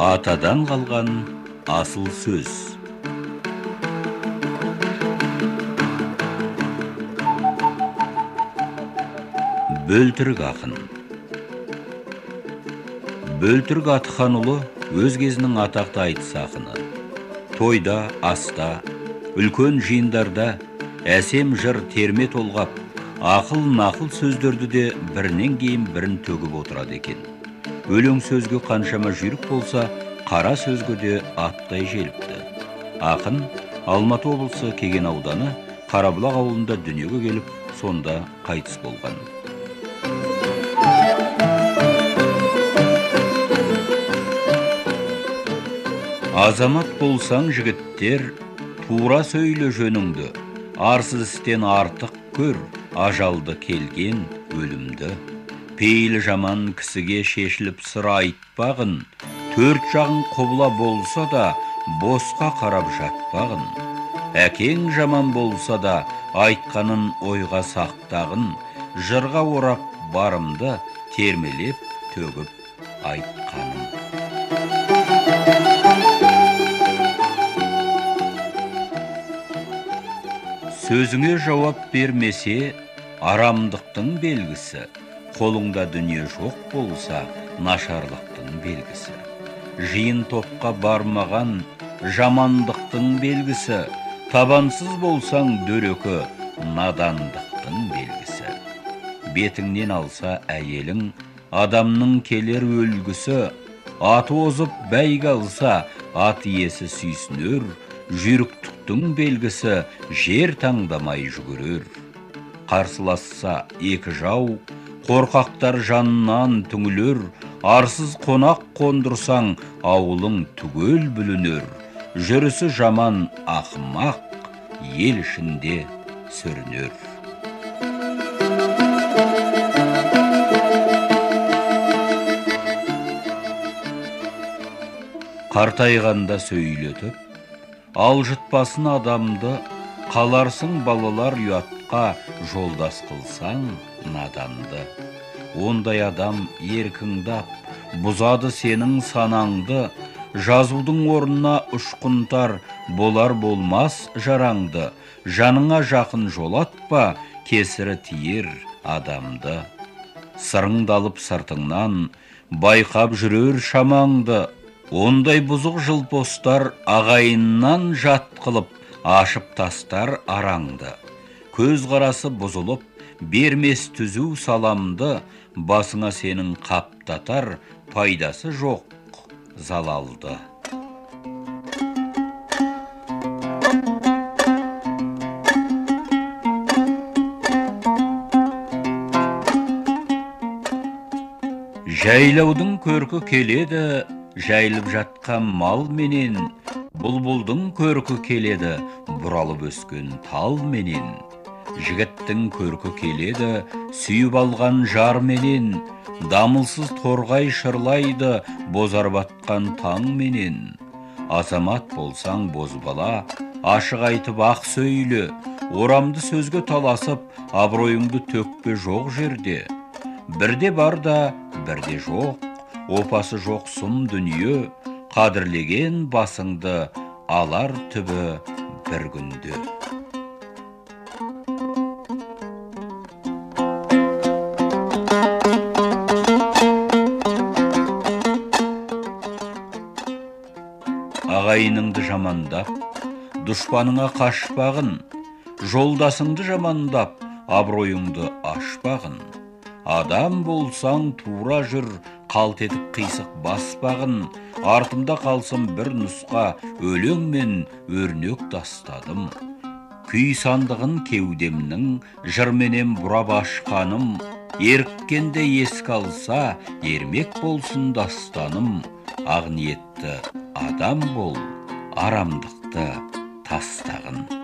атадан қалған асыл сөз. Бөлтірік ақын. Бөлтірік атханұлы өз кезінің атақты айтыс ақыны. Тойда аста үлкен жиындарда әсем жыр терме толғап ақыл нақыл сөздерді де бірінен кейін бірін төгіп отырады екен. Өлең сөзге қаншама жүйрік болса қара сөзге де аттай желіпті. Ақын алматы облысы кеген ауданы қарабұлақ ауылында дүниеге келіп сонда қайтыс болған. Азамат болсаң жігіттер тура сөйле жөніңді арсыз істен артық көр ажалды келген өлімді. Пейілі жаман кісіге шешіліп сыр айтпағын төрт жағың құбыла болса да босқа қарап жатпағын әкең жаман болса да айтқанын ойға сақтағын жырға орап барымды термелеп төгіп айтқаным сөзіңе жауап бермесе арамдықтың белгісі қолыңда дүние жоқ болса нашарлықтың белгісі. Жиын топқа бармаған жамандықтың белгісі. Табансыз болсаң дөрекі надандықтың белгісі. Бетіңнен алса әйелің адамның келер өлгісі. Аты озып бәйге алса ат иесі сүйсінер. Жүйріктіктің белгісі жер таңдамай жүгірер. Қарсыласса екі жау қорқақтар жанынан түңілер арсыз қонақ қондырсаң ауылың түгел бүлінер. Жүрісі жаман ақымақ ел ішінде сүрінер. Қартайғанда сөйлетіп алжытпасын адамды қаларсың балалар ұятқа жолдас қылсаң наданды. Ондай адам еркіңдап бұзады сенің санаңды. Жазудың орнына ұшқынтар. Болар болмас жараңды жаныңа жақын жолатпа кесірі тиер адамды. Сырыңдалып сыртыңнан байқап жүрер шамаңды. Ондай бұзық жылпостар ағайыннан жат қылып ашып тастар араңды. Көз қарасы бұзылып бермес түзу саламды басыңа сенің қаптатар пайдасы жоқ залалды. Жайлаудың көркі келеді жайылып жатқан мал менен бұлбұлдың көркі келеді бұралып өскен тал менен. Жігіттің көркі келеді сүйіп алған жарменен дамылсыз торғай шырлайды бозар батқан таң менен. Азамат болсаң бозбала ашық айтып ақ сөйле орамды сөзге таласып абыройыңды төкпе жоқ жерде. Бірде бар да бірде жоқ опасы жоқ сұм дүние қадірлеген басыңды алар түбі бір күнде. Ағайыныңды жамандап дұшпаныңа қашпағын жолдасыңды жамандап абыройыңды ашпағын адам болсаң тура жүр қалт етіп қисық баспағын артымда қалсын бір нұсқа өлең мен өрнек тастадым. Күй сандығын кеудемнің жырменен бұрап ашқаным. Еріккенде еске алса ермек болсын дастаным. Ақ ниетті адам бол арамдықты тастағын.